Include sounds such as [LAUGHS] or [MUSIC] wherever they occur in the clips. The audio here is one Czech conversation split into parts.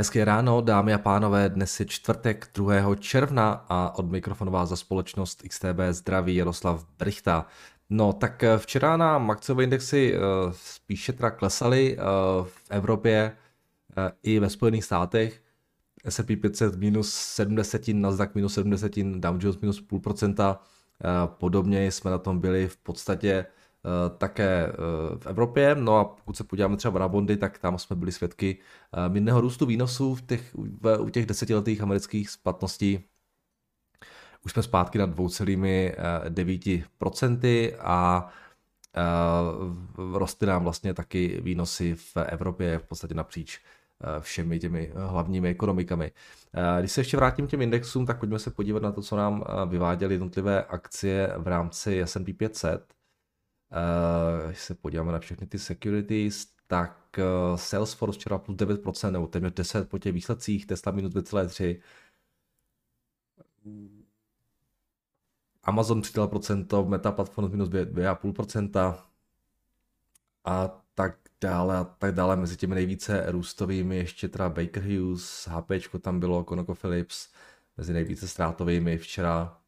Hezké ráno, dámy a pánové, dnes je čtvrtek 2. června a od mikrofonová za společnost XTB zdraví Jaroslav Brichta. No tak eh, včera na akciové indexy uh, spíše teda klesaly uh, v Evropě i ve Spojených státech. S&P 500 minus 70, Nasdaq minus 70, Dow Jones minus půl procenta. Podobně jsme na tom byli v podstatě Eh, také eh, v Evropě. No a pokud se podíváme třeba na bondy, tak tam jsme byli svědky eh, mírného růstu výnosů v těch, v, u těch desetiletých amerických splatností. Už jsme zpátky na 2,9% a rostly nám vlastně taky výnosy v Evropě v podstatě napříč všemi těmi hlavními ekonomikami. Když se ještě vrátím k těm indexům, tak pojďme se podívat na to, co nám vyváděly jednotlivé akcie v rámci S&P 500. Uh, když se podíváme na všechny ty securities, tak uh, Salesforce včera plus 9%, nebo téměř 10 po těch výsledcích, Tesla minus 2,3%, Amazon 3%, Meta Platforms minus 2,5% a tak dále a tak dále. Mezi těmi nejvíce růstovými ještě teda Baker Hughes, HP tam bylo, ConocoPhillips, mezi nejvíce ztrátovými včera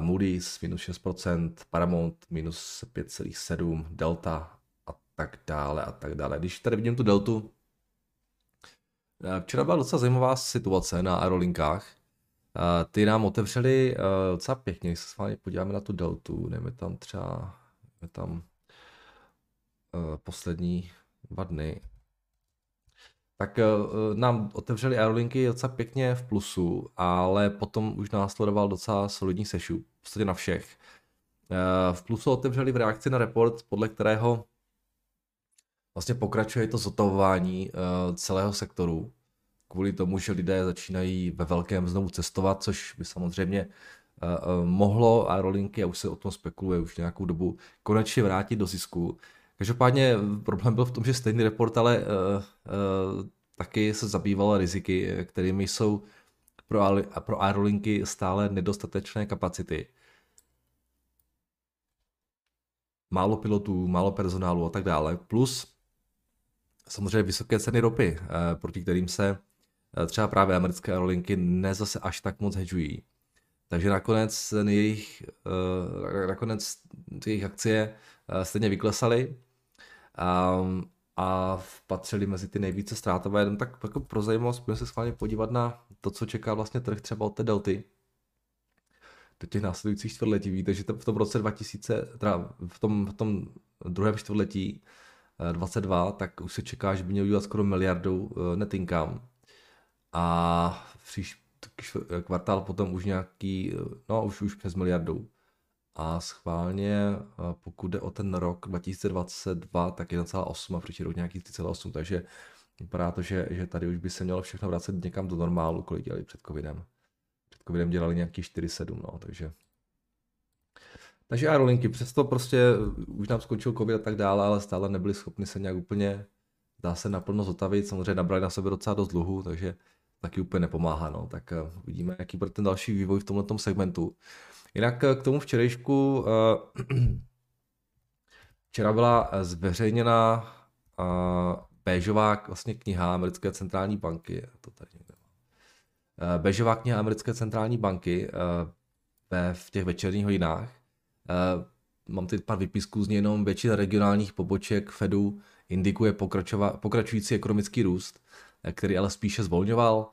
Moody's minus 6%, Paramount minus 5,7%, Delta a tak dále a tak dále. Když tady vidím tu Deltu, eh, včera byla docela zajímavá situace na aerolinkách. Eh, ty nám otevřeli eh, docela pěkně, když se s vámi podíváme na tu Deltu, dejme tam třeba, dejme tam poslední dva dny, tak uh, nám otevřeli aerolinky docela pěkně v plusu, ale potom už následoval docela solidní sešup, v podstatě na všech. Uh, v plusu otevřeli v reakci na report, podle kterého vlastně pokračuje to zotavování celého sektoru, kvůli tomu, že lidé začínají ve velkém znovu cestovat, což by samozřejmě mohlo aerolinky, a už se o tom spekuluje už nějakou dobu, konečně vrátit do zisku. Každopádně problém byl v tom, že stejný report ale uh, uh, taky se zabýval riziky, kterými jsou pro, pro aerolinky stále nedostatečné kapacity. Málo pilotů, málo personálu a tak dále. Plus samozřejmě vysoké ceny ropy, uh, proti kterým se uh, třeba právě americké aerolinky nezase až tak moc hedžují. Takže nakonec jejich, nakonec jejich akcie stejně vyklesaly a, a patřili mezi ty nejvíce ztrátové. Jenom tak jako pro zajímavost, pojďme se schválně podívat na to, co čeká vlastně trh třeba od té delty do těch následujících čtvrtletí. Víte, že v tom roce 2000, teda v tom, v tom druhém čtvrtletí 22, eh, tak už se čeká, že by měl udělat skoro miliardu eh, net income. A příští kvartál potom už nějaký, eh, no už, už přes miliardu a schválně, pokud jde o ten rok 2022, tak 1,8 a příští rok nějaký 3,8, takže vypadá to, že, že tady už by se mělo všechno vracet někam do normálu, kolik dělali před covidem. Před covidem dělali nějaký 4,7, no, takže takže aerolinky, přesto prostě už nám skončil covid a tak dále, ale stále nebyli schopni se nějak úplně, dá se naplno zotavit, samozřejmě nabrali na sebe docela dost dluhu, takže taky úplně nepomáhá, no. tak uh, uvidíme, jaký bude ten další vývoj v tomto segmentu. Jinak eh, k tomu včerejšku, eh, [CLEARS THROAT] včera byla eh, zveřejněna béžová vlastně kniha Americké centrální banky, to tady někde kniha Americké centrální banky v těch večerních hodinách. Mám teď pár vypisků z ní jenom většina regionálních poboček Fedu indikuje pokračující ekonomický růst, který ale spíše zvolňoval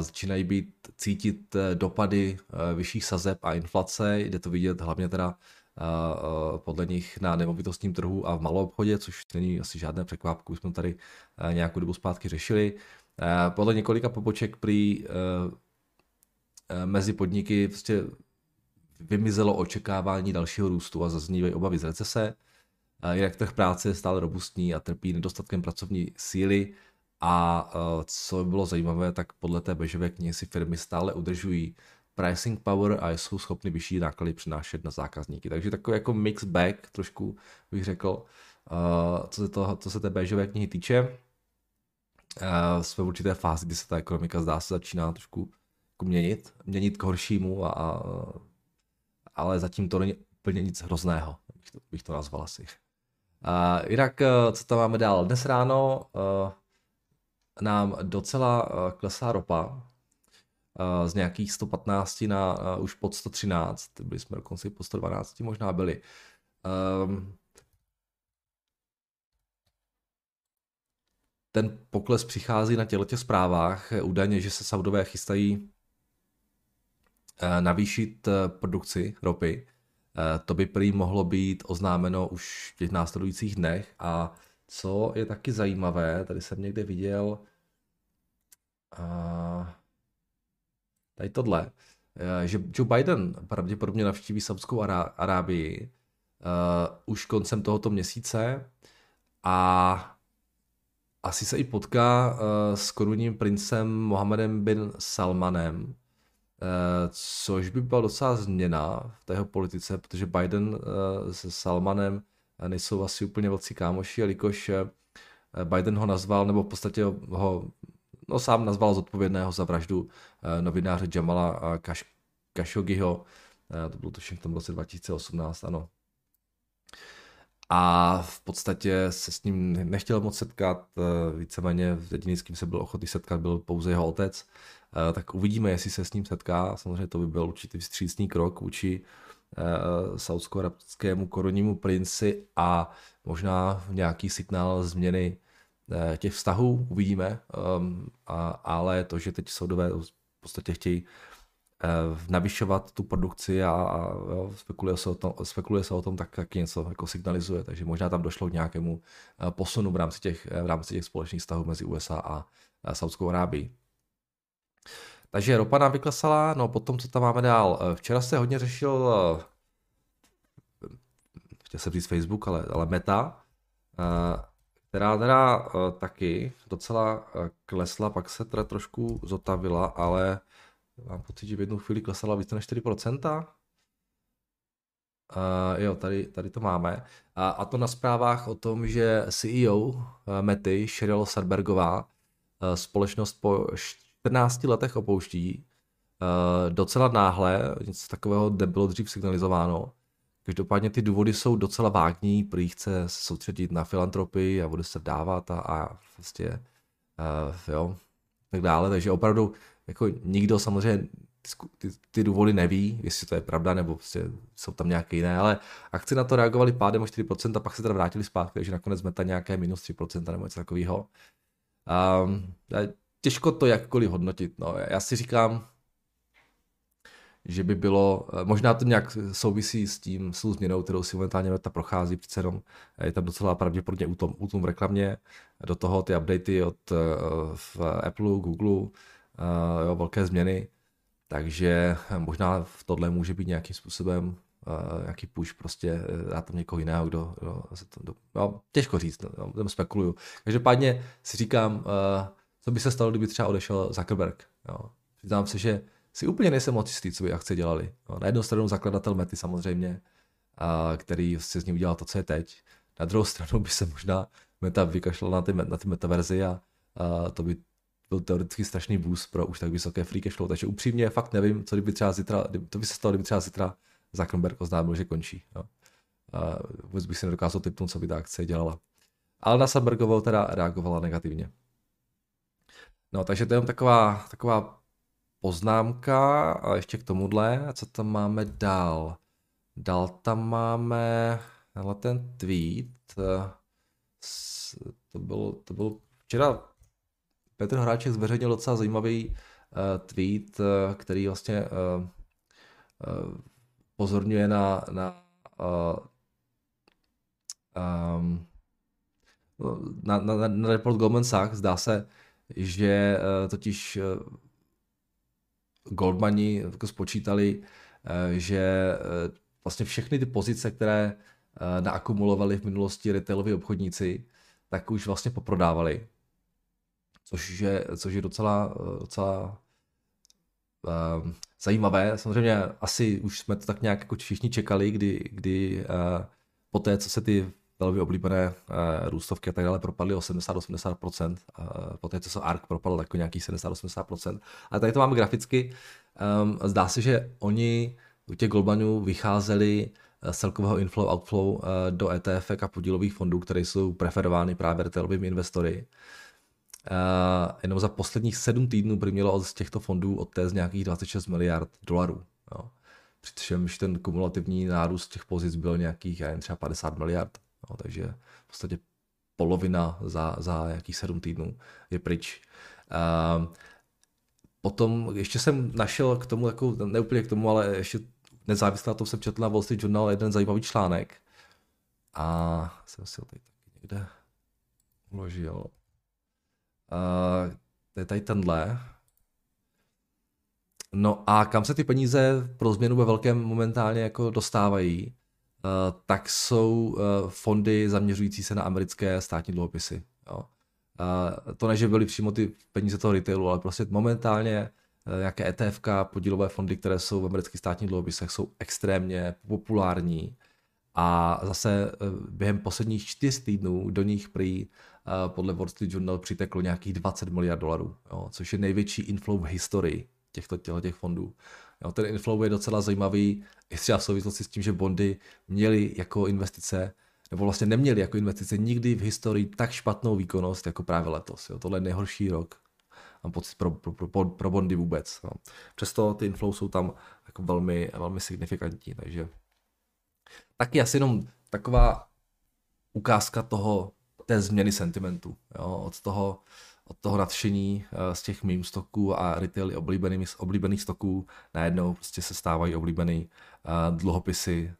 začínají být cítit eh, dopady eh, vyšších sazeb a inflace, jde to vidět hlavně teda eh, podle nich na nemovitostním trhu a v malou obchodě, což není asi žádné překvapku, jsme tady nějakou dobu zpátky řešili. Podle několika poboček prý mezi podniky prostě vymizelo očekávání dalšího růstu a zaznívají obavy z recese. Jinak trh práce je stále robustní a trpí nedostatkem pracovní síly a uh, co bylo zajímavé, tak podle té bežové knihy si firmy stále udržují pricing power a jsou schopny vyšší náklady přinášet na zákazníky. Takže takový jako mix bag, trošku bych řekl, uh, co, se toho, co se té bežové knihy týče. Uh, jsme v určité fázi, kdy se ta ekonomika zdá se začíná trošku jako měnit, měnit k horšímu, a, a, ale zatím to není úplně nic hrozného, bych to, bych to nazval asi. Uh, jinak, co tam máme dál? Dnes ráno uh, nám docela klesá ropa z nějakých 115 na už pod 113, byli jsme dokonce po 112 možná byli. Um, ten pokles přichází na těchto zprávách. Údajně, že se Saudové chystají eh, navýšit eh, produkci ropy. Eh, to by prý mohlo být oznámeno už v těch následujících dnech a co je taky zajímavé, tady jsem někde viděl tady tohle, že Joe Biden pravděpodobně navštíví Saudskou Arábii už koncem tohoto měsíce a asi se i potká uh, s korunním princem Mohamedem bin Salmanem, uh, což by byla docela změna v té jeho politice, protože Biden uh, se Salmanem nejsou asi úplně velcí kámoši, jelikož Biden ho nazval, nebo v podstatě ho no, sám nazval zodpovědného za vraždu novináře Jamala Kaš, Khashoggiho, to bylo tuším v tom roce 2018, ano, a v podstatě se s ním nechtěl moc setkat, eh, víceméně jediný, s kým se byl ochotný setkat, byl pouze jeho otec, eh, tak uvidíme, jestli se s ním setká, samozřejmě to by byl určitý vstřícný krok vůči eh, saudsko-arabskému koronnímu princi a možná nějaký signál změny těch vztahů, uvidíme, ehm, ale to, že teď Saudové v podstatě chtějí Eh, navyšovat tu produkci a, spekuluje, se o tom, spekuluje se o tom, tak taky něco jako signalizuje, takže možná tam došlo k nějakému eh, posunu v rámci těch, v rámci těch společných vztahů mezi USA a, a Saudskou Arábií. Takže ropa nám vyklesala, no potom co tam máme dál. Eh, včera se hodně řešil, chtěl jsem říct Facebook, ale, ale Meta, která teda taky docela klesla, pak se teda trošku zotavila, ale Mám pocit, že v jednu chvíli klesala více než 4%. Uh, jo, tady, tady to máme. A, a to na zprávách o tom, že CEO uh, Mety, Sheryl Sarbergová, uh, společnost po 14 letech opouští. Uh, docela náhle, něco takového nebylo dřív signalizováno. Každopádně ty důvody jsou docela vágní, prý chce se soustředit na filantropii a bude se dávat a, a vlastně uh, jo, tak dále. Takže opravdu jako nikdo samozřejmě ty, ty důvody neví, jestli to je pravda, nebo prostě jsou tam nějaké jiné, ale akci na to reagovali pádem o 4% a pak se teda vrátili zpátky, takže nakonec meta nějaké minus 3% nebo něco takového. Um, těžko to jakkoliv hodnotit. No. Já si říkám, že by bylo, možná to nějak souvisí s tím, s změnou, kterou si momentálně meta prochází, přece jenom je tam docela pravděpodobně útom, útom v reklamě, do toho ty updaty od uh, v Apple, Google, jo, velké změny, takže možná v tohle může být nějakým způsobem nějaký push prostě dá tam někoho jiného, kdo, kdo se to, do, no, těžko říct, no, tam spekuluju. Každopádně si říkám, uh, co by se stalo, kdyby třeba odešel Zuckerberg. Jo. Přiznám se, že si úplně nejsem moc jistý, co by akce dělali. Jo. Na jednu stranu zakladatel Mety samozřejmě, uh, který si z ní udělal to, co je teď. Na druhou stranu by se možná Meta vykašlal na ty, na ty metaverzi a, a to by byl teoreticky strašný boost pro už tak vysoké free cash flow. Takže upřímně fakt nevím, co kdyby třeba zítra, to by se stalo, kdyby třeba zítra Zuckerberg oznámil, že končí. Jo. A vůbec bych si nedokázal typnout, co by ta akce dělala. Ale na Sambergovou teda reagovala negativně. No, takže to je taková, taková poznámka a ještě k tomuhle. A co tam máme dál? Dál tam máme ten tweet. To bylo, to bylo včera Petr Hráček zveřejnil docela zajímavý uh, tweet, uh, který vlastně uh, uh, pozorňuje na, na um, na, na, na report Goldman Sachs. Zdá se, že uh, totiž uh, Goldmani jako spočítali, uh, že vlastně všechny ty pozice, které naakumulovali v minulosti retailoví obchodníci, tak už vlastně poprodávali což je, což je docela, docela zajímavé. Samozřejmě asi už jsme to tak nějak jako všichni čekali, kdy, kdy po té, co se ty velmi oblíbené uh, růstovky a tak dále propadly o 70-80%, uh, po té, co se ARK propadl jako nějaký 70-80%. Ale tady to máme graficky. Um, zdá se, že oni u těch Goldmanů vycházeli z celkového inflow outflow uh, do ETF a podílových fondů, které jsou preferovány právě retailovými investory. Uh, jenom za posledních sedm týdnů by mělo z těchto fondů odtéct nějakých 26 miliard dolarů. Jo. Přičemž ten kumulativní nárůst těch pozic byl nějakých, já jen třeba 50 miliard. Jo, takže v podstatě polovina za, za jakých sedm týdnů je pryč. Uh, potom ještě jsem našel k tomu, jako, ne úplně k tomu, ale ještě nezávisle na tom jsem četl na Wall Street Journal jeden zajímavý článek. A jsem si ho tady taky někde uložil. Uh, to je tady tenhle. No a kam se ty peníze pro změnu ve velkém momentálně jako dostávají, tak jsou uh, fondy zaměřující se na americké státní dluhopisy. Jo. Uh, to ne, že byly přímo ty peníze toho retailu, ale prostě momentálně nějaké ETF, podílové fondy, které jsou v amerických státních dluhopisech, jsou extrémně populární a zase během posledních čtyř týdnů do nich prý podle Wall Street Journal přiteklo nějakých 20 miliard dolarů, jo, což je největší inflow v historii těchto, těchto těch fondů. Jo, ten inflow je docela zajímavý, i třeba v souvislosti s tím, že bondy měly jako investice, nebo vlastně neměly jako investice nikdy v historii tak špatnou výkonnost jako právě letos. Jo. Tohle je nejhorší rok. Mám pocit pro, pro, pro, pro bondy vůbec. Jo. Přesto ty inflow jsou tam jako velmi, velmi signifikantní, takže taky asi jenom taková ukázka toho, té změny sentimentu. Jo, od toho, od toho nadšení eh, z těch meme stoků a retaily oblíbených, oblíbených stoků najednou prostě se stávají oblíbený uh, dluhopisy,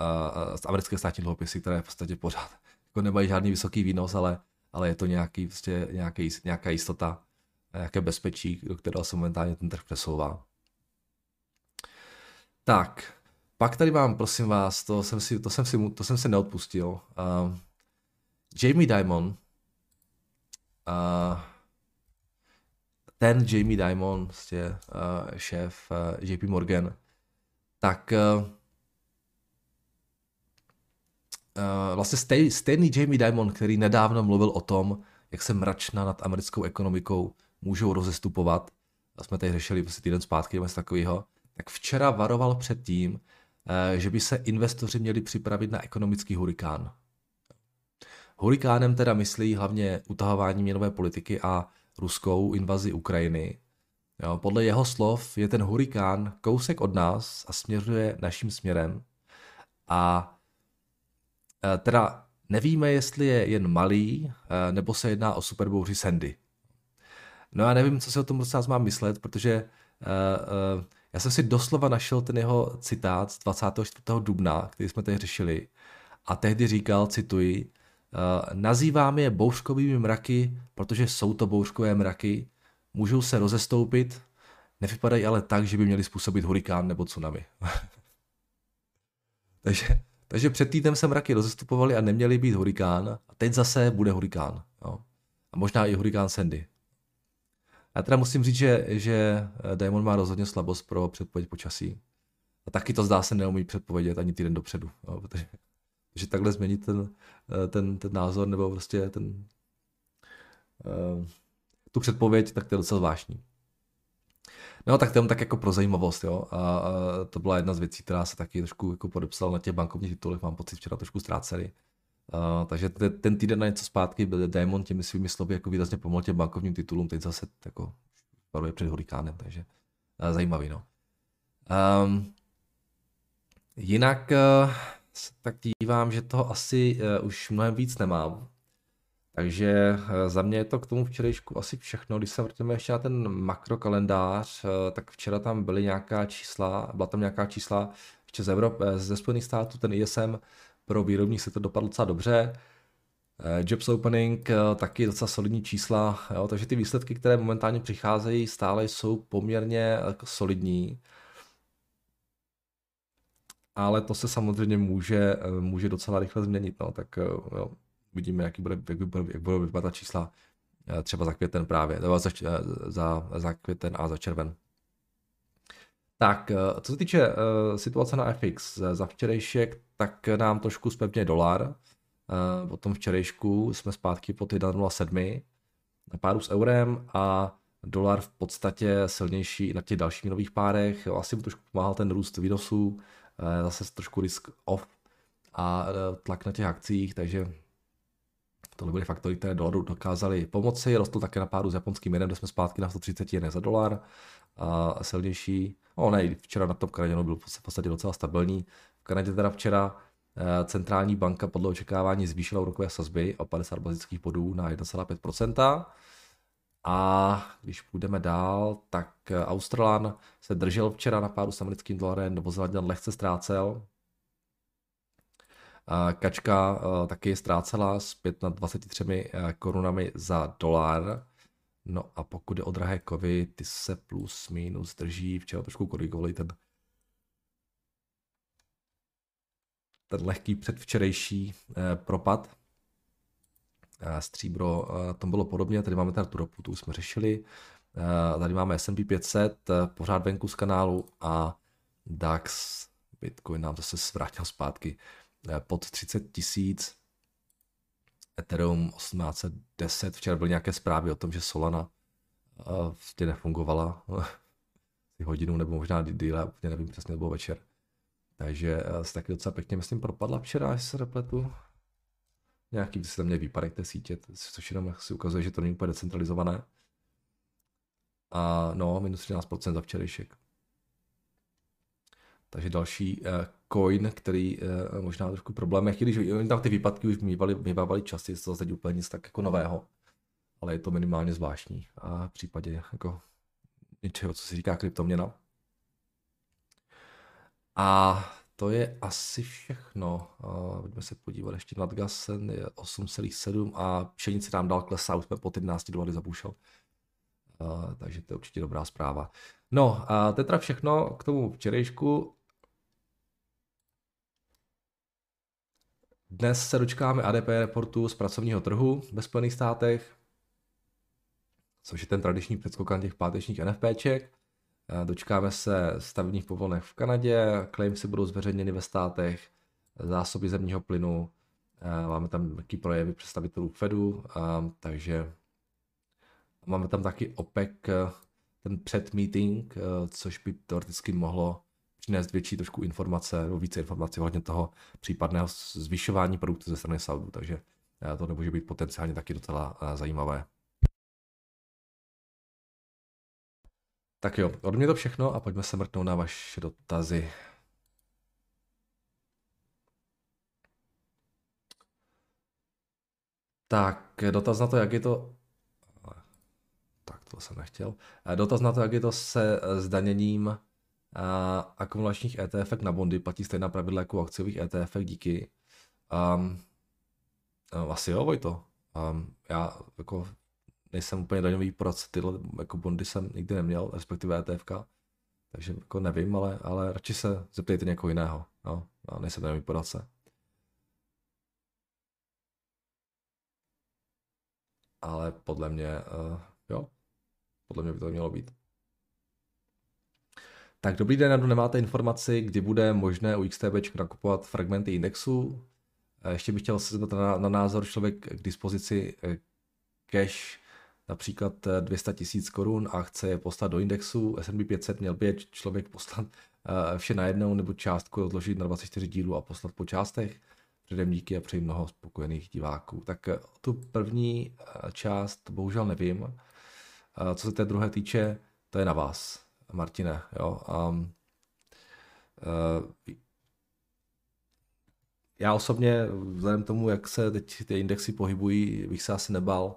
uh, americké státní dluhopisy, které v podstatě pořád [LAUGHS] jako nemají žádný vysoký výnos, ale, ale je to nějaký, prostě nějaký, nějaká jistota, nějaké bezpečí, do kterého se momentálně ten trh přesouvá. Tak, pak tady mám, prosím vás, to jsem si, to jsem si, to jsem si neodpustil. Uh, Jamie Dimon, ten Jamie Dimon, uh, šéf JP Morgan, tak vlastně stej, stejný Jamie Dimon, který nedávno mluvil o tom, jak se mračna nad americkou ekonomikou můžou rozestupovat, a jsme tady řešili prostě týden zpátky něco takového, tak včera varoval před tím, že by se investoři měli připravit na ekonomický hurikán. Hurikánem teda myslí hlavně utahování měnové politiky a ruskou invazi Ukrajiny. Jo, podle jeho slov je ten hurikán kousek od nás a směřuje naším směrem. A e, teda nevíme, jestli je jen malý, e, nebo se jedná o superbouři Sandy. No já nevím, co si o tom docela mám myslet, protože uh, uh, já jsem si doslova našel ten jeho citát z 24. dubna, který jsme tady řešili. A tehdy říkal, cituji, nazýváme je bouřkovými mraky, protože jsou to bouřkové mraky, můžou se rozestoupit, nevypadají ale tak, že by měli způsobit hurikán nebo tsunami. [LAUGHS] takže, takže před týdnem se mraky rozestupovaly a neměly být hurikán a teď zase bude hurikán. Jo. A možná i hurikán Sandy. Já teda musím říct, že, že Diamond má rozhodně slabost pro předpověď počasí. A taky to zdá se neumí předpovědět ani týden dopředu. Jo, protože že takhle změnit ten, eh, ten, ten názor nebo prostě ten, uh, tu předpověď, tak to je docela zvláštní. No tak to tak jako pro zajímavost, jo. A, to byla jedna z věcí, která se taky trošku jako podepsala na těch bankovních titulech, mám pocit, včera trošku ztráceli. Uh, takže ten, ten týden na něco zpátky byl Diamond těmi svými slovy jako výrazně pomohl těm bankovním titulům, teď zase jako varuje před hurikánem, takže uh, zajímavý, no. Um, jinak uh, tak dívám, že toho asi uh, už mnohem víc nemám. Takže uh, za mě je to k tomu včerejšku asi všechno. Když se vrtíme ještě na ten makrokalendář, uh, tak včera tam byly nějaká čísla, byla tam nějaká čísla ještě z Evropy, ze Spojených států, ten ISM pro výrobní se to dopadlo docela dobře. Jobs opening taky docela solidní čísla, jo, takže ty výsledky, které momentálně přicházejí, stále jsou poměrně solidní ale to se samozřejmě může, eh, může docela rychle změnit, no, tak eh, jo, uvidíme, jaký bude, jak, bude, jak budou vypadat čísla eh, třeba za květen právě, nebo za, za, za květen a za červen. Tak, co se týče situace na FX, za včerejšek, tak nám trošku zpevně dolar. Po tom včerejšku jsme zpátky po 1,07 na páru s eurem a dolar v podstatě silnější na těch dalších nových párech. Asi mu trošku pomáhal ten růst výnosů, zase trošku risk off a e, tlak na těch akcích, takže Tohle byly faktory, které dolaru dokázaly pomoci. Rostl také na pádu s japonským jenem, kde jsme zpátky na 130 jen za dolar. A silnější. No ne, včera na tom Kanaděnu byl v podstatě docela stabilní. V Kanadě teda včera eh, centrální banka podle očekávání zvýšila úrokové sazby o 50 bazických bodů na 1,5%. A když půjdeme dál, tak Australan se držel včera na pádu s americkým dolarem, Novozélanděn lehce ztrácel. Kačka eh, taky ztrácela na 23 eh, korunami za dolar. No a pokud je o drahé kovy, ty se plus minus drží. Včera trošku korigovali ten ten lehký předvčerejší eh, propad. Stříbro na tom bylo podobně, tady máme tady tu ropu, tu jsme řešili. Tady máme S&P 500, pořád venku z kanálu a DAX, Bitcoin nám zase zvrátil zpátky pod 30 tisíc. Ethereum 1810, včera byly nějaké zprávy o tom, že Solana vlastně nefungovala [LAUGHS] hodinu nebo možná díle, úplně nevím přesně, nebo večer. Takže se taky docela pěkně, myslím, propadla včera, jestli se repletu nějaký se tam měl výpadek té sítě, což jenom si ukazuje, že to není úplně decentralizované. A no, minus 13% za včerejšek. Takže další uh, coin, který uh, možná trošku problém, když oni tam ty výpadky už mývali, mývali časy, to zase úplně nic tak jako nového, ale je to minimálně zvláštní a v případě jako něčeho, co se říká kryptoměna. A to je asi všechno. Uh, pojďme se podívat ještě nad gasem, je 8,7 a pšenice nám dál klesá, už jsme po 11 dolary za bušel. Uh, takže to je určitě dobrá zpráva. No a to je teda všechno k tomu včerejšku. Dnes se dočkáme ADP reportu z pracovního trhu ve Spojených státech, což je ten tradiční předskokan těch pátečních NFPček. Dočkáme se stavebních povolenek v Kanadě, claimsy budou zveřejněny ve státech, zásoby zemního plynu, máme tam taky projevy představitelů Fedu, takže máme tam taky OPEC, ten předmeeting, což by teoreticky mohlo přinést větší trošku informace, nebo více informací ohledně toho případného zvyšování produktu ze strany Saudu, takže to nemůže být potenciálně taky docela zajímavé. Tak jo, od mě to všechno a pojďme se mrknout na vaše dotazy. Tak, dotaz na to, jak je to... Tak, to jsem nechtěl. Dotaz na to, jak je to se zdaněním akumulačních ETF na bondy, platí stejná pravidla jako akciových ETF, díky. Um, asi jo, Vojto. Um, já jako nejsem úplně daňový poradce, tyhle jako bondy jsem nikdy neměl, respektive ETF, takže jako nevím, ale, ale radši se zeptejte někoho jiného, no, já nejsem daňový poradce. Ale podle mě, uh, jo, podle mě by to mělo být. Tak dobrý den, nemáte informaci, kdy bude možné u XTB nakupovat fragmenty indexu. Eh, ještě bych chtěl se zeptat na, na názor člověk k dispozici eh, cash například 200 eh, tisíc korun a chce je poslat do indexu S&P 500, měl by člověk poslat eh, vše najednou nebo částku rozložit na 24 dílů a poslat po částech. Předem díky a přeji mnoho spokojených diváků. Tak eh, tu první část bohužel nevím. Co se té druhé týče, to je na vás, Martine. Jo? Um, uh, já osobně, vzhledem tomu, jak se teď ty indexy pohybují, bych se asi nebal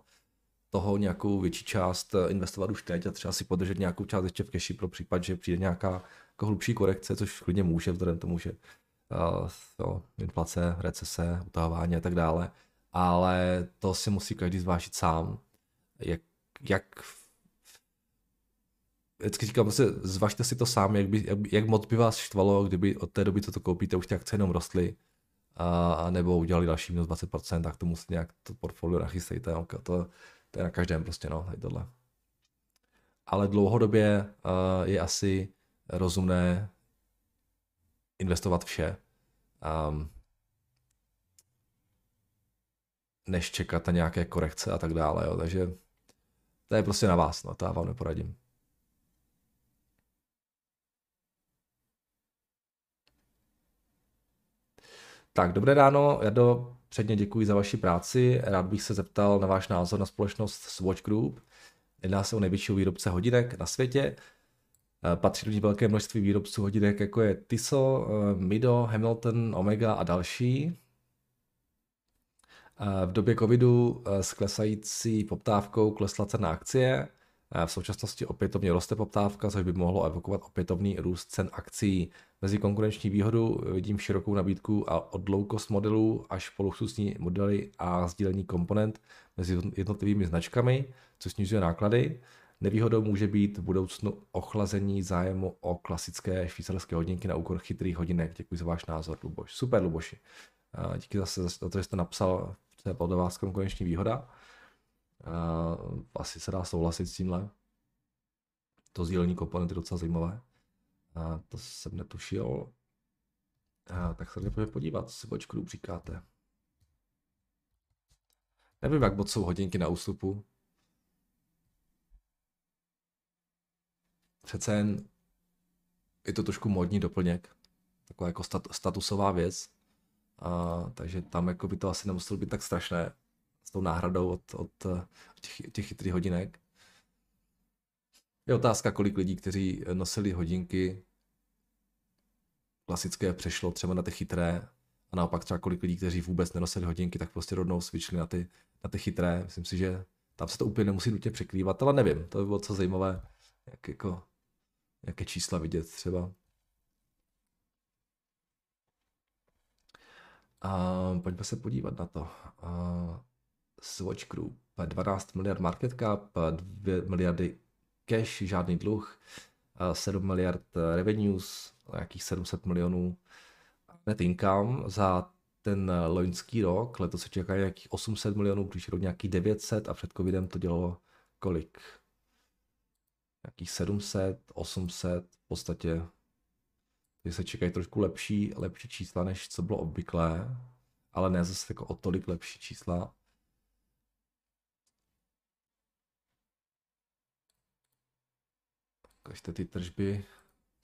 toho nějakou větší část eh, investovat už teď a třeba si podržet nějakou část ještě v keši pro případ, že přijde nějaká jako hlubší korekce, což klidně může vzhledem tomu, že uh, jo, inflace, recese, utahování a tak dále. Ale to si musí každý zvážit sám, jak, jak vždycky říkám, prostě zvažte si to sám, jak, by, jak, jak moc by vás štvalo, kdyby od té doby, co to koupíte, už ty akce jenom rostly, a, a nebo udělali další minus 20%, tak to musíte nějak to portfolio nachystejte. To, to je na každém prostě, no, tady tohle. Ale dlouhodobě uh, je asi rozumné investovat vše, um, než čekat na nějaké korekce a tak dále, jo. takže to je prostě na vás, no, to já vám neporadím. Tak, dobré ráno, do Předně děkuji za vaši práci. Rád bych se zeptal na váš názor na společnost Swatch Group. Jedná se o největšího výrobce hodinek na světě. Eh, patří do ní velké množství výrobců hodinek, jako je Tissot, eh, Mido, Hamilton, Omega a další. Eh, v době covidu s klesající poptávkou klesla cena akcie. V současnosti opětovně roste poptávka, což by mohlo evokovat opětovný růst cen akcí. Mezi konkurenční výhodu vidím širokou nabídku a od low cost modelů až po luxusní modely a sdílení komponent mezi jednotlivými značkami, což snižuje náklady. Nevýhodou může být v budoucnu ochlazení zájmu o klasické švýcarské hodinky na úkor chytrých hodinek. Děkuji za váš názor, Luboš. Super, Luboši. Díky zase za to, že jste napsal, že je podle vás konkurenční výhoda. Asi se dá souhlasit s tímhle. To sdílení komponenty je docela zajímavé. To jsem netušil. Tak se pojďme podívat, co si Watch říkáte. Nevím, jak moc jsou hodinky na ústupu. přece jen je to trošku modní doplněk, taková jako stat, statusová věc, a, takže tam jako by to asi nemuselo být tak strašné tou náhradou od, od, od těch, těch chytrých hodinek. Je otázka, kolik lidí, kteří nosili hodinky klasické, přešlo třeba na ty chytré a naopak třeba kolik lidí, kteří vůbec nenosili hodinky, tak prostě rovnou svičili na ty, na ty chytré. Myslím si, že tam se to úplně nemusí nutně překrývat, ale nevím, to by bylo co zajímavé, jak jako Jaké čísla vidět třeba. A pojďme se podívat na to. A Swatch Group, 12 miliard market cap, 2 miliardy cash, žádný dluh, 7 miliard revenues, nějakých 700 milionů net income za ten loňský rok, letos se čeká nějakých 800 milionů, když rok nějaký 900 a před covidem to dělalo kolik? nějakých 700, 800, v podstatě že se čekají trošku lepší, lepší čísla, než co bylo obvyklé, ale ne zase jako o tolik lepší čísla. Takže ty tržby,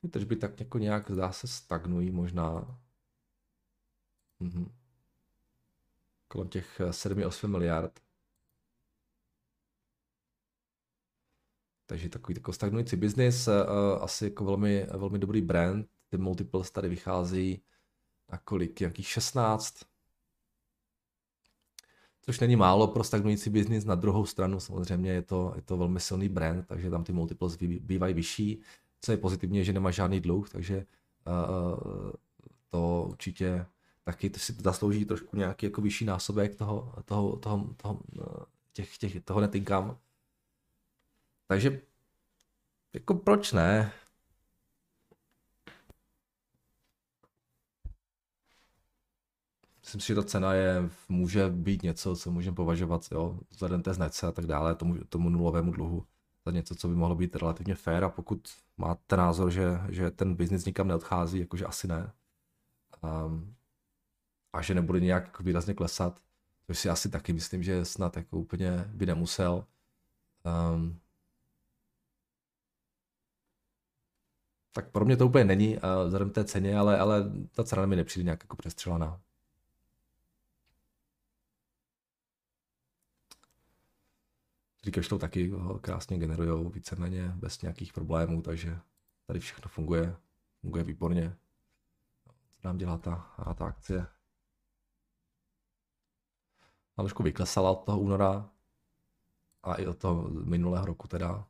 ty tržby tak jako nějak zdá se stagnují možná. Mhm. Kolem těch 7-8 miliard. Takže takový takový stagnující biznis, uh, asi jako velmi, velmi dobrý brand. Ty multiples tady vychází na kolik, jakých 16. Což není málo pro stagnující biznis. Na druhou stranu samozřejmě je to, je to velmi silný brand, takže tam ty multiples bývají vyšší. Co je pozitivně, že nemá žádný dluh, takže uh, to určitě taky to si zaslouží trošku nějaký jako vyšší násobek toho, toho, toho, toho těch, těch, toho net income. Takže jako proč ne? Myslím si, že ta cena je, může být něco, co můžeme považovat, jo, vzhledem té značce a tak dále, tomu, tomu nulovému dluhu, za něco, co by mohlo být relativně fair a pokud máte názor, že, že ten biznis nikam neodchází, jakože asi ne, um, a že nebude nějak výrazně klesat, což si asi taky myslím, že snad jako úplně by nemusel, um, tak pro mě to úplně není, a vzhledem té ceně, ale, ale ta cena mi nepřijde nějak jako přestřelaná. Říkáš to taky krásně generují víceméně bez nějakých problémů, takže tady všechno funguje, funguje výborně. Co nám dělá ta, ta akcie? Trošku vyklesala od toho února a i od toho minulého roku teda.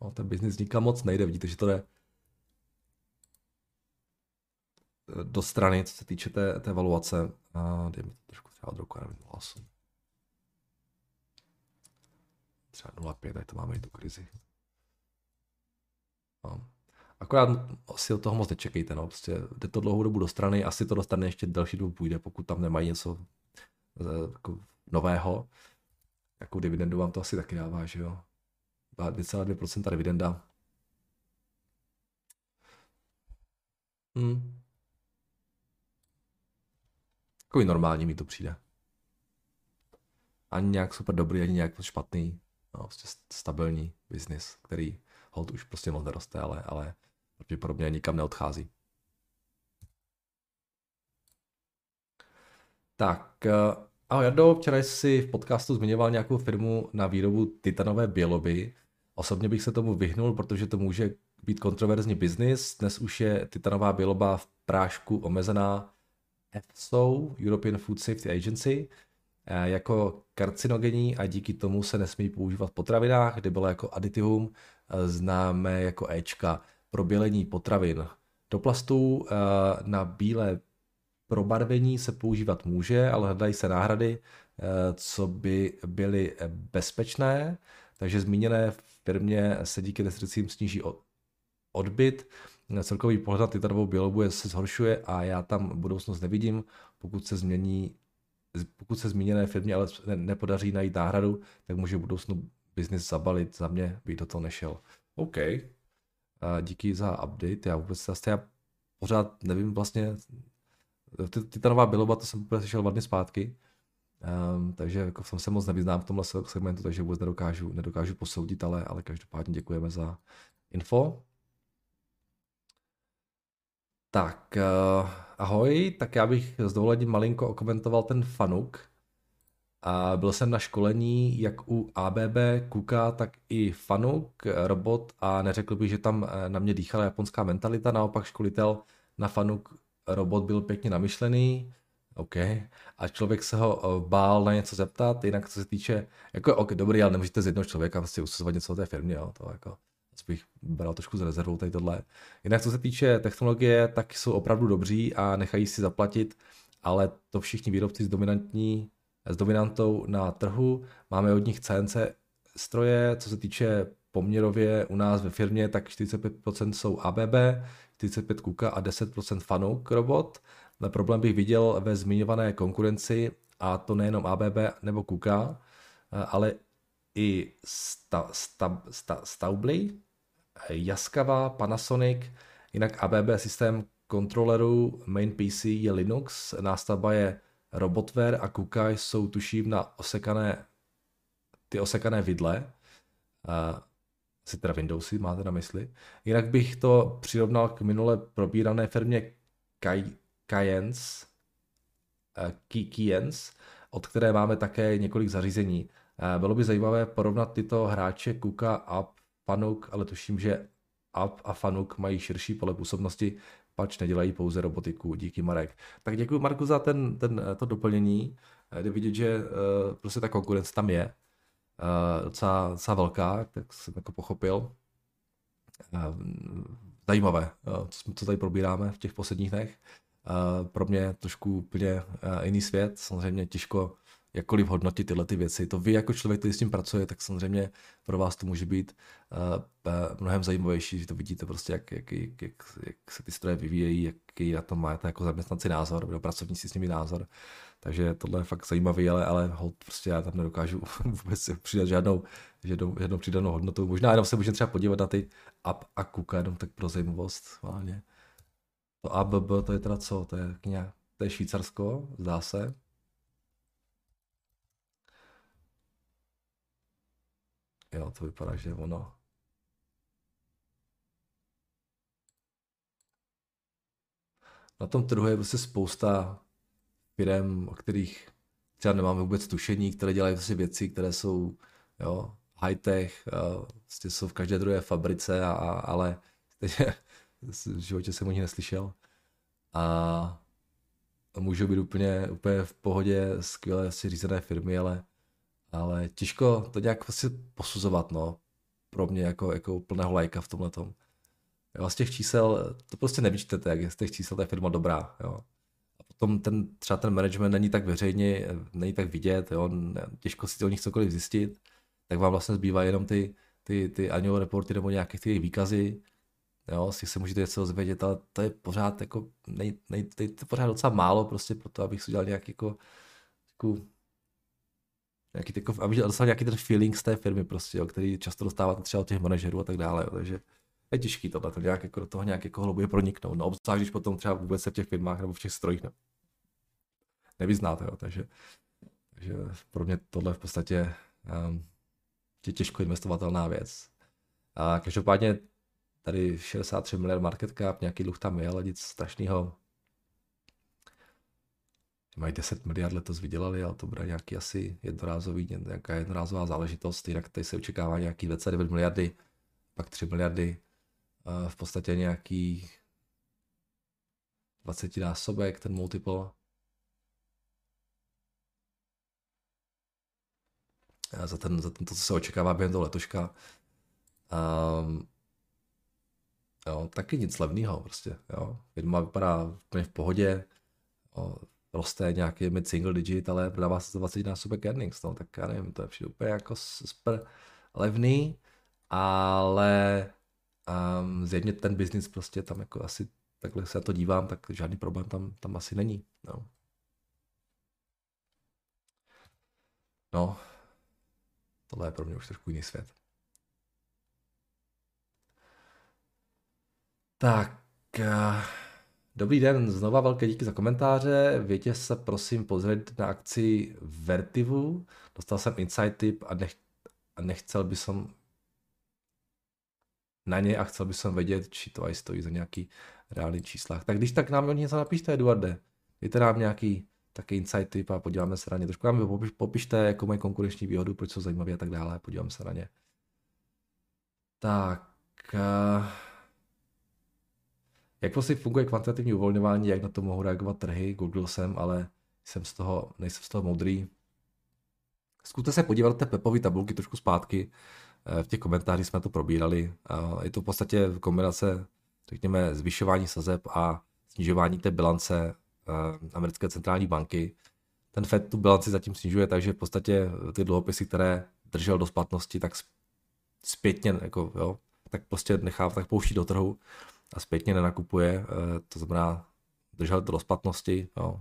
No, ten biznis nikam moc nejde, vidíte, že to jde do strany, co se týče té, té valuace. A dejme to trošku třeba od roku, nevím, 0,8. Třeba 0,5, tady to máme i tu krizi. No. Akorát asi od toho moc nečekejte, no. Prostě jde to dlouhou dobu do strany, asi to dostane ještě delší dobu půjde, pokud tam nemají něco eh, jako nového. Jakou dividendu vám to asi taky dává, že jo. 2,2% dividenda. Hmm. Takový normální mi to přijde. Ani nějak super dobrý, ani nějak špatný. No, prostě stabilní biznis, který hold už prostě moc neroste, ale, ale pravděpodobně nikam neodchází. Tak, eh, ahoj Jardo, včera jsi v podcastu zmiňoval nějakou firmu na výrobu titanové běloby. Osobně bych se tomu vyhnul, protože to může být kontroverzní biznis. Dnes už je titanová běloba v prášku omezená EFSO, European Food Safety Agency, jako karcinogenní a díky tomu se nesmí používat v potravinách, kde bylo jako aditivum eh, známé jako Ečka pro bělení potravin. Do plastů na bílé probarvení se používat může, ale hledají se náhrady, co by byly bezpečné, takže zmíněné firmě se díky restrikcím sníží odbyt, celkový pohled na titanovou bělobu se zhoršuje a já tam budoucnost nevidím, pokud se změní pokud se zmíněné firmě ale nepodaří najít náhradu, tak může v budoucnu biznis zabalit, za mě by do toho nešel. OK, díky za update, já vůbec zase já pořád nevím vlastně, Titanová biloba, to jsem úplně slyšel dva dny zpátky, um, takže jako jsem se moc nevyznám v tomhle segmentu, takže vůbec nedokážu, nedokážu posoudit, ale, ale každopádně děkujeme za info. Tak, uh, ahoj, tak já bych s dovolením malinko okomentoval ten Fanuk. A byl jsem na školení jak u ABB, Kuka, tak i Fanuk, robot a neřekl bych, že tam eh, na mě dýchala japonská mentalita, naopak školitel na Fanuk robot byl pěkně namyšlený, OK, a člověk se ho eh, bál na něco zeptat, jinak co se týče, jako OK, dobrý, ale nemůžete z jednoho člověka vlastně usuzovat něco o té firmě, jo, to jako, bych bral trošku z rezervou tady tohle. Jinak co se týče technologie, tak jsou opravdu dobří a nechají si zaplatit, ale to všichni výrobci s dominantní, s dominantou na trhu. Máme od nich CNC stroje, co se týče poměrově u nás ve firmě, tak 45% jsou ABB, 45 Kuka a 10% Fanuc robot. Ale problém bych viděl ve zmiňované konkurenci a to nejenom ABB nebo Kuka, ale i sta, sta, sta, Staubli, Jaskava, Panasonic, jinak ABB systém kontrolerů main PC je Linux, nástavba je Robotware a Kuka jsou tuším na osekané ty osekané vidle si teda Windowsy máte na mysli. Jinak bych to přirovnal k minule probírané firmě Kayens, Keyens, od které máme také několik zařízení. Bylo by zajímavé porovnat tyto hráče Kuka a Fanuk, ale tuším, že App a Fanuk mají širší pole působnosti, pač nedělají pouze robotiku. Díky Marek. Tak děkuji Marku za ten, ten, to doplnění. Eh, jde vidět, že uh, prostě ta konkurence tam je uh, docela, docela velká, tak jsem jako pochopil. Uh, zajímavé, uh, co, co tady probíráme v těch posledních dnech. Uh, pro mě trošku úplně uh, jiný svět, samozřejmě těžko jakkoliv hodnotit tyhle ty věci. To vy jako člověk, který s tím pracuje, tak samozřejmě pro vás to může být uh, mnohem zajímavější, že to vidíte prostě, jak, jak, jak, jak, jak se ty stroje vyvíjejí, jaký na tom máte jako zaměstnanci názor, nebo pracovníci s nimi názor. Takže tohle je fakt zajímavý, ale, ale hold, prostě já tam nedokážu [LAUGHS] vůbec přidat žádnou, žádnou, žádnou přidanou hodnotu. Možná jenom se můžeme třeba podívat na ty app a kuka, jenom tak pro zajímavost. Hlavně. To ABB, to je teda co? To je, nějak, to je Švýcarsko, zdá se. Jo, to vypadá, že ono. Na tom trhu je prostě spousta firm, o kterých třeba nemáme vůbec tušení, které dělají prostě věci, které jsou jo, high-tech, prostě jsou v každé druhé fabrice, a, a, ale stejně [LAUGHS] v životě jsem o nich neslyšel. A můžou být úplně, úplně v pohodě skvěle si řízené firmy, ale, ale těžko to nějak prostě posuzovat, no. Pro mě jako, jako plného lajka v tomhle tom. Z těch čísel, to prostě nevyčtete, jak z těch čísel ta firma dobrá, jo tom ten, třeba ten management není tak veřejně, není tak vidět, jo, těžko si o nich cokoliv zjistit, tak vám vlastně zbývá jenom ty, ty, ty annual reporty nebo nějaké ty výkazy, jo, si se můžete něco zvědět, ale to je pořád jako, nej, nej, to je pořád docela málo prostě pro to, abych si udělal nějaký jako, jako nějaký, jako, abych dostal nějaký ten feeling z té firmy prostě, jo, který často dostáváte třeba od těch manažerů a tak dále, jo, takže je těžký tohle, to nějak jako do toho nějak jako hlubě proniknout, no obzvlášť, když potom třeba vůbec se v těch firmách nebo v těch strojích ne, nevyznáte, jo, takže, takže pro mě tohle v podstatě um, je těžko investovatelná věc. A každopádně tady 63 miliard market cap, nějaký dluh tam je, ale nic strašného mají 10 miliard letos vydělali, ale to bude nějaký asi jednorázový, nějaká jednorázová záležitost, jinak tady se očekává nějaký 29 miliardy, pak 3 miliardy, v podstatě nějaký 20 násobek, ten multiple. Za, ten, za ten, to, co se očekává během toho letoška. Um, jo, taky nic levného prostě, jo. Firma vypadá úplně v pohodě, roste nějaký mid single digit, ale prodává se za 20 násobek earnings, no, tak já nevím, to je všechno úplně jako super levný, ale um, zjevně ten biznis prostě tam jako asi takhle se na to dívám, tak žádný problém tam, tam asi není. No. no, tohle je pro mě už trošku jiný svět. Tak, uh... Dobrý den, znova velké díky za komentáře. Větě se prosím pozrieť na akci Vertivu. Dostal jsem insight tip a, nech, a nechcel by som na ně a chcel by som vědět, či to aj stojí za nějaký reálný číslách. Tak když tak nám něco napište, Eduarde. Dejte nám nějaký taky insight tip a podíváme se na ně. Trošku nám popiš, popište, jako mají konkurenční výhodu, proč jsou zajímavé a tak dále. Podíváme se na ně. Tak. Uh... Jak vlastně funguje kvantitativní uvolňování, jak na to mohou reagovat trhy, google jsem, ale jsem z toho, nejsem z toho moudrý. Zkuste se podívat na té Pepové tabulky trošku zpátky, eh, v těch komentářích jsme to probírali. Je to v podstatě kombinace, řekněme, zvyšování sazeb a snižování té bilance eh, americké centrální banky. Ten Fed tu bilanci zatím snižuje, takže v podstatě ty dluhopisy, které držel do splatnosti, tak zpětně, jako, jo, tak prostě nechá, tak pouští do trhu a zpětně nenakupuje, eh, to znamená, držel to do splatnosti, jo,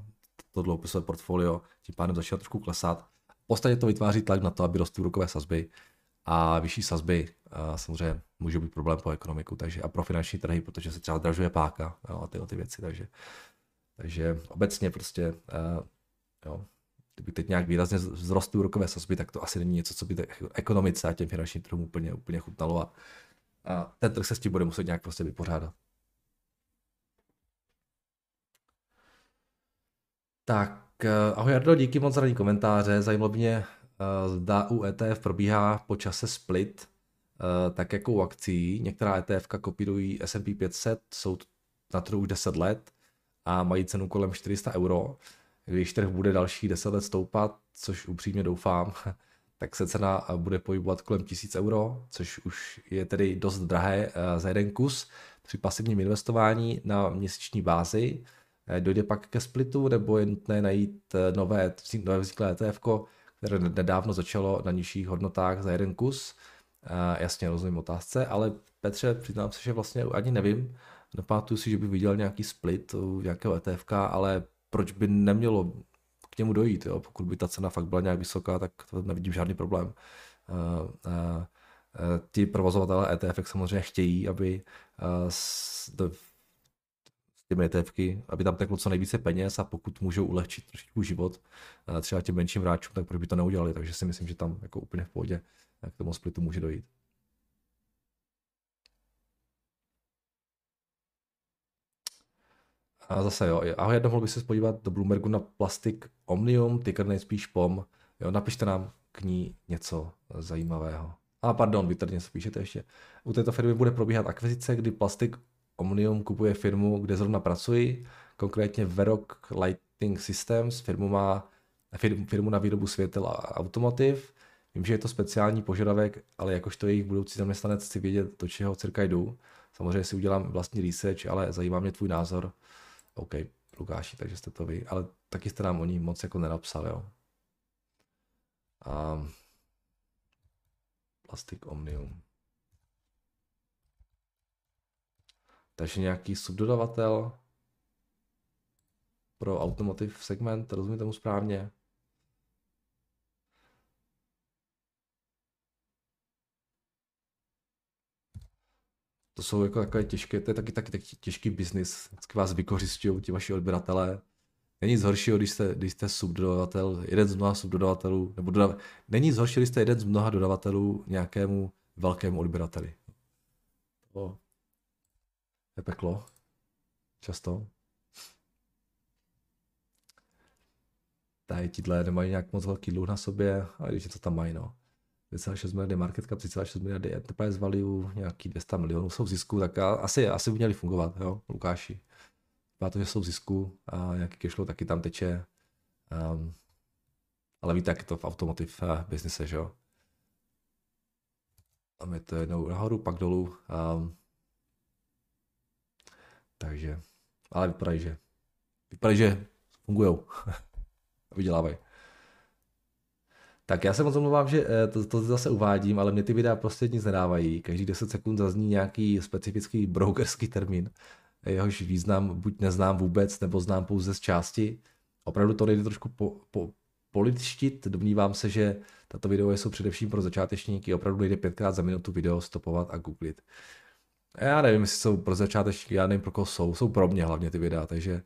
to dlouhopisové portfolio tím pádem začíná trošku klesat. V podstatě to vytváří tlak na to, aby rostly úrokové sazby a vyšší sazby a samozřejmě může být problém pro ekonomiku takže a pro finanční trhy, protože se třeba zdražuje páka jo, a tyhle ty věci, takže, takže obecně prostě uh, jo, kdyby teď nějak výrazně vzrostly úrokové sazby, tak to asi není něco, co by ekonomice a těm finančním trhům úplně, úplně chutnalo a a ten trh se s tím bude muset nějak prostě vypořádat. Tak, eh, ahoj Jardo, díky moc za komentáře. Zajímalo mě, eh, zda u ETF probíhá po čase split, eh, tak jako u akcí. Některá ETF kopírují S&P 500, jsou na trhu už 10 let a mají cenu kolem 400 euro. Když trh bude další 10 let stoupat, což upřímně doufám, [LAUGHS] tak se cena eh, bude pohybovat kolem 1000 euro, což už je tedy dost drahé eh, za jeden kus při pasivním investování na měsíční bázi. Eh, dojde pak ke splitu, nebo je nutné najít nové, nové vzniklé ETF, které nedávno začalo na nižších hodnotách za jeden kus. Jasně rozumím otázce, ale Petře, přiznám se, že vlastně ani nevím. Nepamatuju si, že by viděl nějaký split u nějakého ETF, ale proč by nemělo němu dojít. Jo. Pokud by ta cena fakt byla nějak vysoká, tak to nevidím žádný problém. Uh, uh, ti provozovatelé ETF samozřejmě chtějí, aby s, s těmi ETFky, aby tam teklo co nejvíce peněz a pokud můžou ulehčit trošičku život třeba těm menším hráčům, tak proč by to neudělali. Takže si myslím, že tam jako úplně v pohodě k tomu splitu může dojít. A zase jo, ahoj, jednou mohl bych se podívat do Bloombergu na plastik Omnium, ticker nejspíš POM. Jo, napište nám k ní něco zajímavého. A pardon, vy tady něco píšete ještě. U této firmy bude probíhat akvizice, kdy Plastik Omnium kupuje firmu, kde zrovna pracuji, konkrétně Verok Lighting Systems. Firmu má firmu na výrobu světel a automotiv. Vím, že je to speciální požadavek, ale jakožto jejich budoucí zaměstnanec chci vědět, do čeho cirka jdu. Samozřejmě si udělám vlastní research, ale zajímá mě tvůj názor. OK, Lukáši, takže jste to vy, ale taky jste nám o ní moc jako nenapsal, jo. A Plastic Omnium. Takže nějaký subdodavatel pro automotive segment, rozumím tomu správně? To jsou jako takové těžké, to je taky, taky, taky těžký biznis, vždycky vás vykořišťují ti vaši odběratelé. Není nic horšího, když jste, když jste subdodavatel, jeden z mnoha subdodavatelů, nebo dodav, není nic horšího, když jste jeden z mnoha dodavatelů nějakému velkému odběrateli. To je peklo. Často. tady tíhle nemají nějak moc velký dluh na sobě, a když to tam mají, no. 2,6 miliardy market cap, 3,6 miliardy enterprise value, nějaký 200 milionů jsou v zisku, tak asi, asi by měli fungovat, jo, Lukáši. Má to, že jsou v zisku a nějaký cashflow taky tam teče. Um, ale víte, jak je to v automotive uh, biznise, že jo? Tam je to jednou nahoru, pak dolů. Um, takže, ale vypadají, že vypadají, že fungují. [LAUGHS] Vydělávají. Tak já se moc omlouvám, že eh, to, to zase uvádím, ale mě ty videa prostě nic nedávají. Každý 10 sekund zazní nějaký specifický [LAUGHS] brokerský termín, jehož význam buď neznám vůbec, nebo znám pouze z části. Opravdu to nejde trošku po, po, političtit. Domnívám se, že tato video jsou především pro začátečníky. Opravdu nejde pětkrát za minutu video stopovat a googlit. Já nevím, jestli jsou pro začátečníky, já nevím, pro koho jsou. Jsou pro mě hlavně ty videa, takže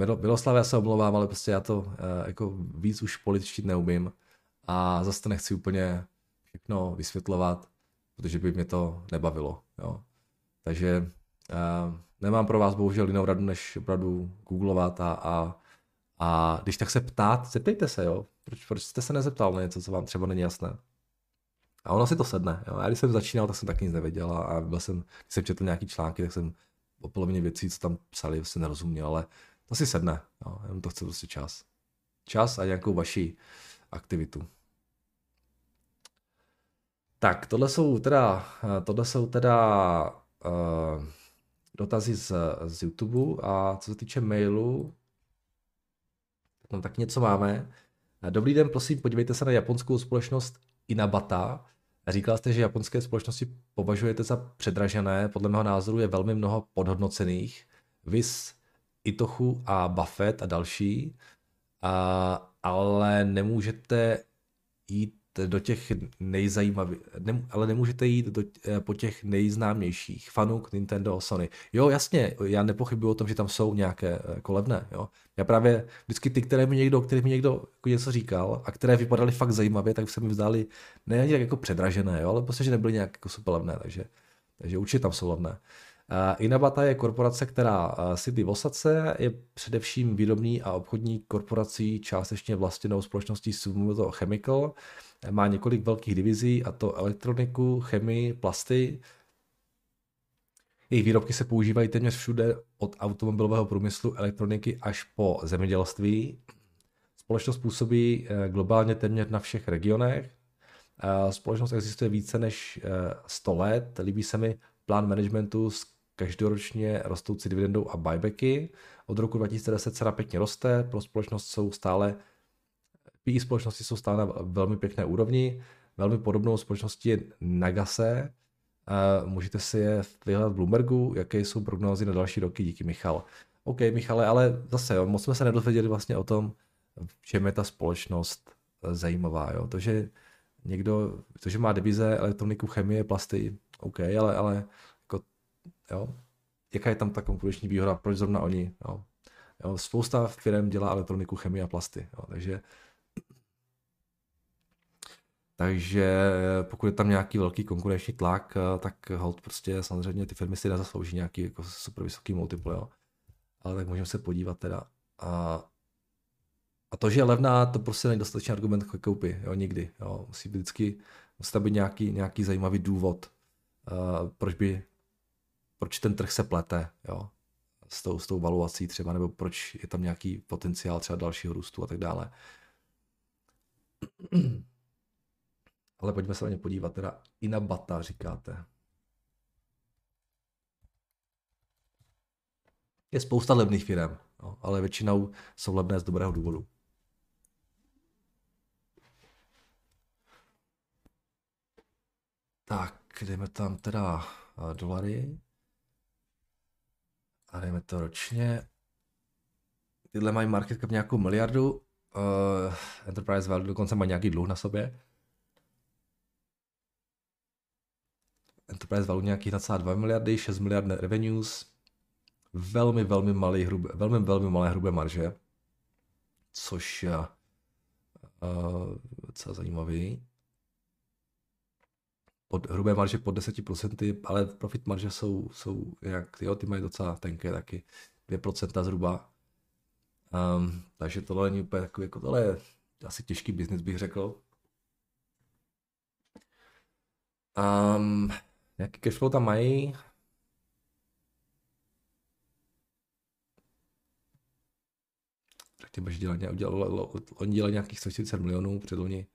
uh, Miloslav, já se omlouvám, ale prostě já to uh, jako víc už političtit neumím a zase to nechci úplně všechno vysvětlovat, protože by mě to nebavilo. Jo. Takže uh, nemám pro vás bohužel jinou radu, než opravdu googlovat a, a, a když tak se ptát, zeptejte se, jo. Proč, proč jste se nezeptal na něco, co vám třeba není jasné? A ono si to sedne. Jo. Já když jsem začínal, tak jsem taky nic nevěděl a byl jsem, když jsem četl nějaký články, tak jsem o polovině věcí, co tam psali, se nerozuměl, ale to si sedne. Jo. Jenom to chce prostě čas. Čas a nějakou vaši aktivitu. Tak, tohle jsou teda, tohle jsou teda uh, dotazy z, z YouTube a co se týče mailu, tam tak něco máme. Dobrý den, prosím, podívejte se na japonskou společnost Inabata. Říkal jste, že japonské společnosti považujete za předražené, podle mého názoru je velmi mnoho podhodnocených. Vys, Itochu a Buffett a další, a, ale nemůžete jít do těch nejzajímavějších, ne, ale nemůžete jít do, eh, po těch nejznámějších, Fanuk, Nintendo, Sony. Jo, jasně, já nepochybuji o tom, že tam jsou nějaké eh, levné, jo. Já právě vždycky ty, které mi někdo, který mi někdo jako něco říkal a které vypadaly fakt zajímavě, tak se mi vzdály ne ani tak jako předražené, jo, ale prostě, že nebyly nějak jako super levné, takže, takže určitě tam jsou levné. Uh, Inabata je korporace, která sídlí v Osace, je především výrobní a obchodní korporací částečně vlastněnou společností Sumoto Chemical, má několik velkých divizí, a to elektroniku, chemii, plasty. Jejich výrobky se používají téměř všude od automobilového průmyslu, elektroniky až po zemědělství. Společnost působí eh, globálně téměř na všech regionech. Eh, společnost existuje více než 100 eh, let. Líbí se mi plán managementu s každoročně rostoucí dividendou a buybacky. Od roku 2010 cena pěkně roste, pro společnost jsou stále PE společnosti jsou stále na velmi pěkné úrovni. Velmi podobnou společností je Nagase. Můžete si je vyhledat v Bloombergu, jaké jsou prognózy na další roky. Díky Michal. OK, Michale, ale zase jo, moc jsme se nedozvěděli vlastně o tom, v čem je ta společnost zajímavá. Jo? To, že někdo, to, že má devize, elektroniku, chemie, plasty, OK, ale, ale jako, jo, jaká je tam ta konkurenční výhoda, proč zrovna oni, jo. jo spousta firm dělá elektroniku, chemii a plasty, jo, takže takže pokud je tam nějaký velký konkurenční tlak, eh, tak hold prostě samozřejmě ty firmy si nezaslouží nějaký jako super vysoký multiple, jo. Ale tak můžeme se podívat teda. A, a to, že je levná, to prostě není dostatečný argument k koupi, jo, nikdy. Jo. Musí být vždycky, musí tam být nějaký, nějaký zajímavý důvod, uh, proč by, proč ten trh se plete, jo. S tou, s tou valuací třeba, nebo proč je tam nějaký potenciál třeba dalšího růstu a tak dále. Ale pojďme se na ně podívat, teda i na bata říkáte. Je spousta levných firm, no, ale většinou jsou levné z dobrého důvodu. Tak, jdeme tam teda eh, dolary. A jdeme to ročně. Tyhle mají market cap nějakou miliardu. Uh, Enterprise Value dokonce má nějaký dluh na sobě. Enterprise value nějakých 1,2 miliardy, 6 miliard revenues, velmi, velmi, malý, hrubé, velmi, velmi malé hrubé marže, což je uh, docela zajímavý. Pod, hrubé marže pod 10%, ale profit marže jsou, jsou jak, jo, ty mají docela tenké taky, 2% zhruba. Um, takže tohle není úplně takový, jako tohle je asi těžký biznis, bych řekl. Um, jaký cashflow tam mají? Řekněme, že dělali, udělali, oni dělali nějakých 140 milionů předloni.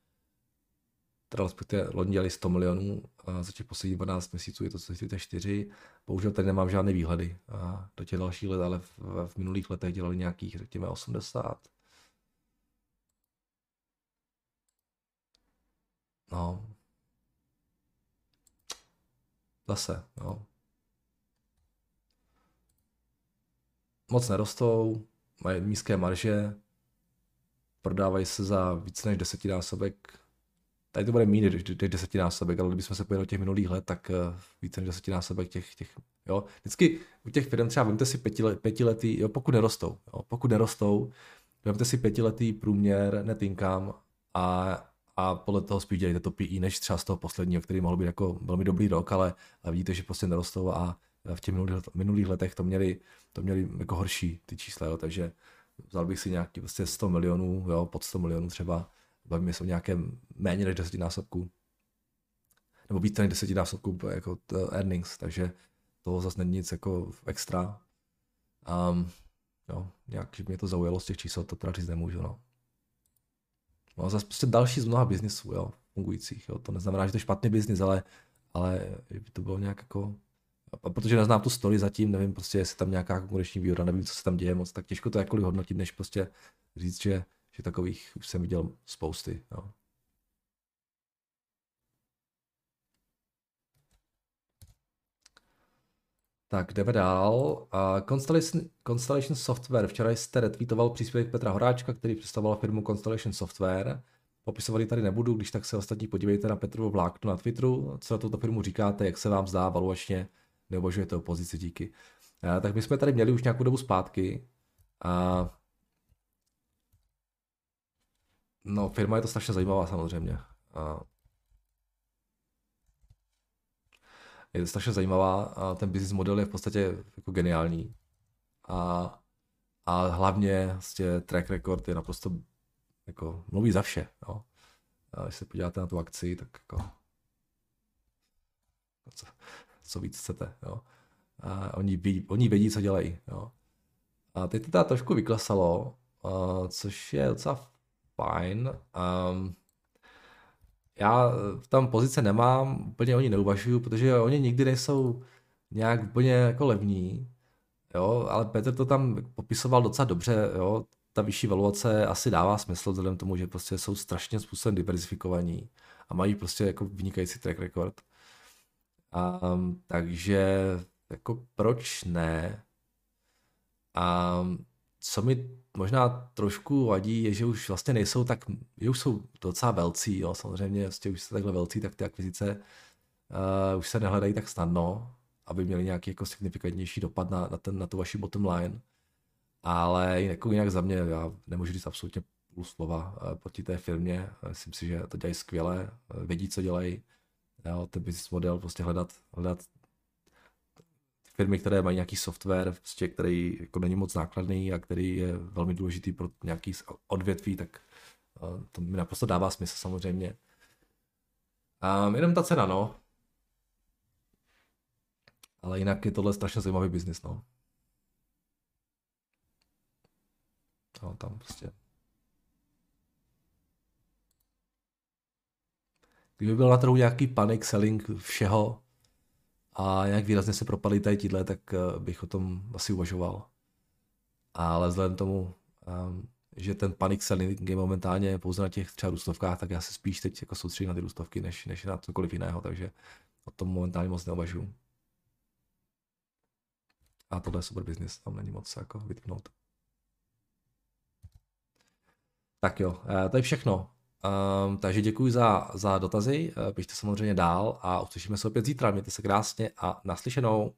Teda respektive loni dělali 100 milionů a za těch posledních 12 měsíců je to 144. Bohužel tady nemám žádné výhledy a do těch dalších let, ale v, v minulých letech dělali nějakých, řekněme, 80. No. Zase, no. Moc nerostou, mají nízké marže, prodávají se za více než desetinásobek. Tady to bude méně než desetinásobek, ale kdybychom se pojeli do těch minulých let, tak eh, více než desetinásobek těch, těch jo. Vždycky u těch firm třeba vemte si pětiletý, jo, pokud nerostou, jo, pokud nerostou, vemte si pětiletý průměr net income a a podle toho spíš dělejte to PI, než třeba z toho posledního, který mohl být jako velmi dobrý rok, ale, ale vidíte, že prostě nerostou a v těch minulých, minulých letech to měli, to měli jako horší ty čísla, jo, takže vzal bych si nějaký prostě 100 milionů, jo, pod 100 milionů třeba, bavíme se o nějakém méně než desetinásobku, nebo více než desetinásobku jako earnings, takže toho zase není nic jako extra. Um, jo, nějak, že mě to zaujalo z těch čísel, to teda říct nemůžu, no. No, zase prostě další z mnoha biznisů, jo, fungujících, jo. To neznamená, že to je špatný biznis, ale, ale by to bylo nějak jako protože neznám tu story zatím, nevím prostě, jestli tam nějaká konkurenční výhoda, nevím, co se tam děje moc, tak těžko to jakkoliv hodnotit, než prostě říct, že, že takových už jsem viděl spousty. Jo. Tak jdeme dál. Uh, Constellation, Constellation Software. Včera jste retweetoval příspěvek Petra Horáčka, který představoval firmu Constellation Software. Popisovat tady nebudu, když tak se ostatní podívejte na Petrovo vlákno na Twitteru, co na tuto firmu říkáte, jak se vám zdá valuačně, neuvažujete o pozici, díky. Uh, tak my jsme tady měli už nějakou dobu zpátky. Uh, no, firma je to strašně zajímavá samozřejmě. Uh, je strašně zajímavá a ten business model je v podstatě jako geniální. A, a hlavně vlastně track record je naprosto jako mluví za vše. Jo. A když se podíváte na tu akci, tak jako co, co víc chcete. Jo. A oni, ví, oni vědí, co dělají. Jo. A teď to teda trošku vyklesalo, uh, což je docela fajn. Um, já v tam pozice nemám, úplně oni neuvažuju, protože oni nikdy nejsou nějak úplně jako levní, jo, ale Petr to tam popisoval docela dobře, jo, ta vyšší valuace asi dává smysl vzhledem tomu, že prostě jsou strašně způsobem diverzifikovaní a mají prostě jako vynikající track record. Um, takže jako proč ne? A co mi možná trošku vadí, je, že už vlastně nejsou tak, že už jsou docela velcí, jo, samozřejmě, vlastně už jste takhle velcí, tak ty akvizice uh, už se nehledají tak snadno, aby měli nějaký jako signifikantnější dopad na, na, ten, na tu vaši bottom line. Ale jako jinak za mě, já nemůžu říct absolutně půl slova uh, proti té firmě. Myslím si, že to dělají skvěle, uh, vědí, co dělají. Jo, ten business model, prostě hledat, hledat firmy, které mají nějaký software, prostě, který jako není moc nákladný a který je velmi důležitý pro nějaký odvětví, tak uh, to mi naprosto dává smysl samozřejmě. Um, jenom ta cena, no. Ale jinak je tohle strašně zajímavý biznis, no. No, tam prostě. Kdyby byl na trhu nějaký panic selling všeho, a jak výrazně se propadly tady tíhle, tak eh, bych o tom asi uvažoval. Ale vzhledem tomu, um, že ten panic selling je momentálně pouze na těch třeba růstovkách, tak já se spíš teď jako soustředím na ty růstovky, než, než na cokoliv jiného, takže o tom momentálně moc neuvažuji. A tohle je super business, tam není moc jako vytknout. Tak jo, eh, to je všechno. Um, takže děkuji za, za dotazy, uh, pište samozřejmě dál a uslyšíme se opět zítra. Mějte se krásně a naslyšenou.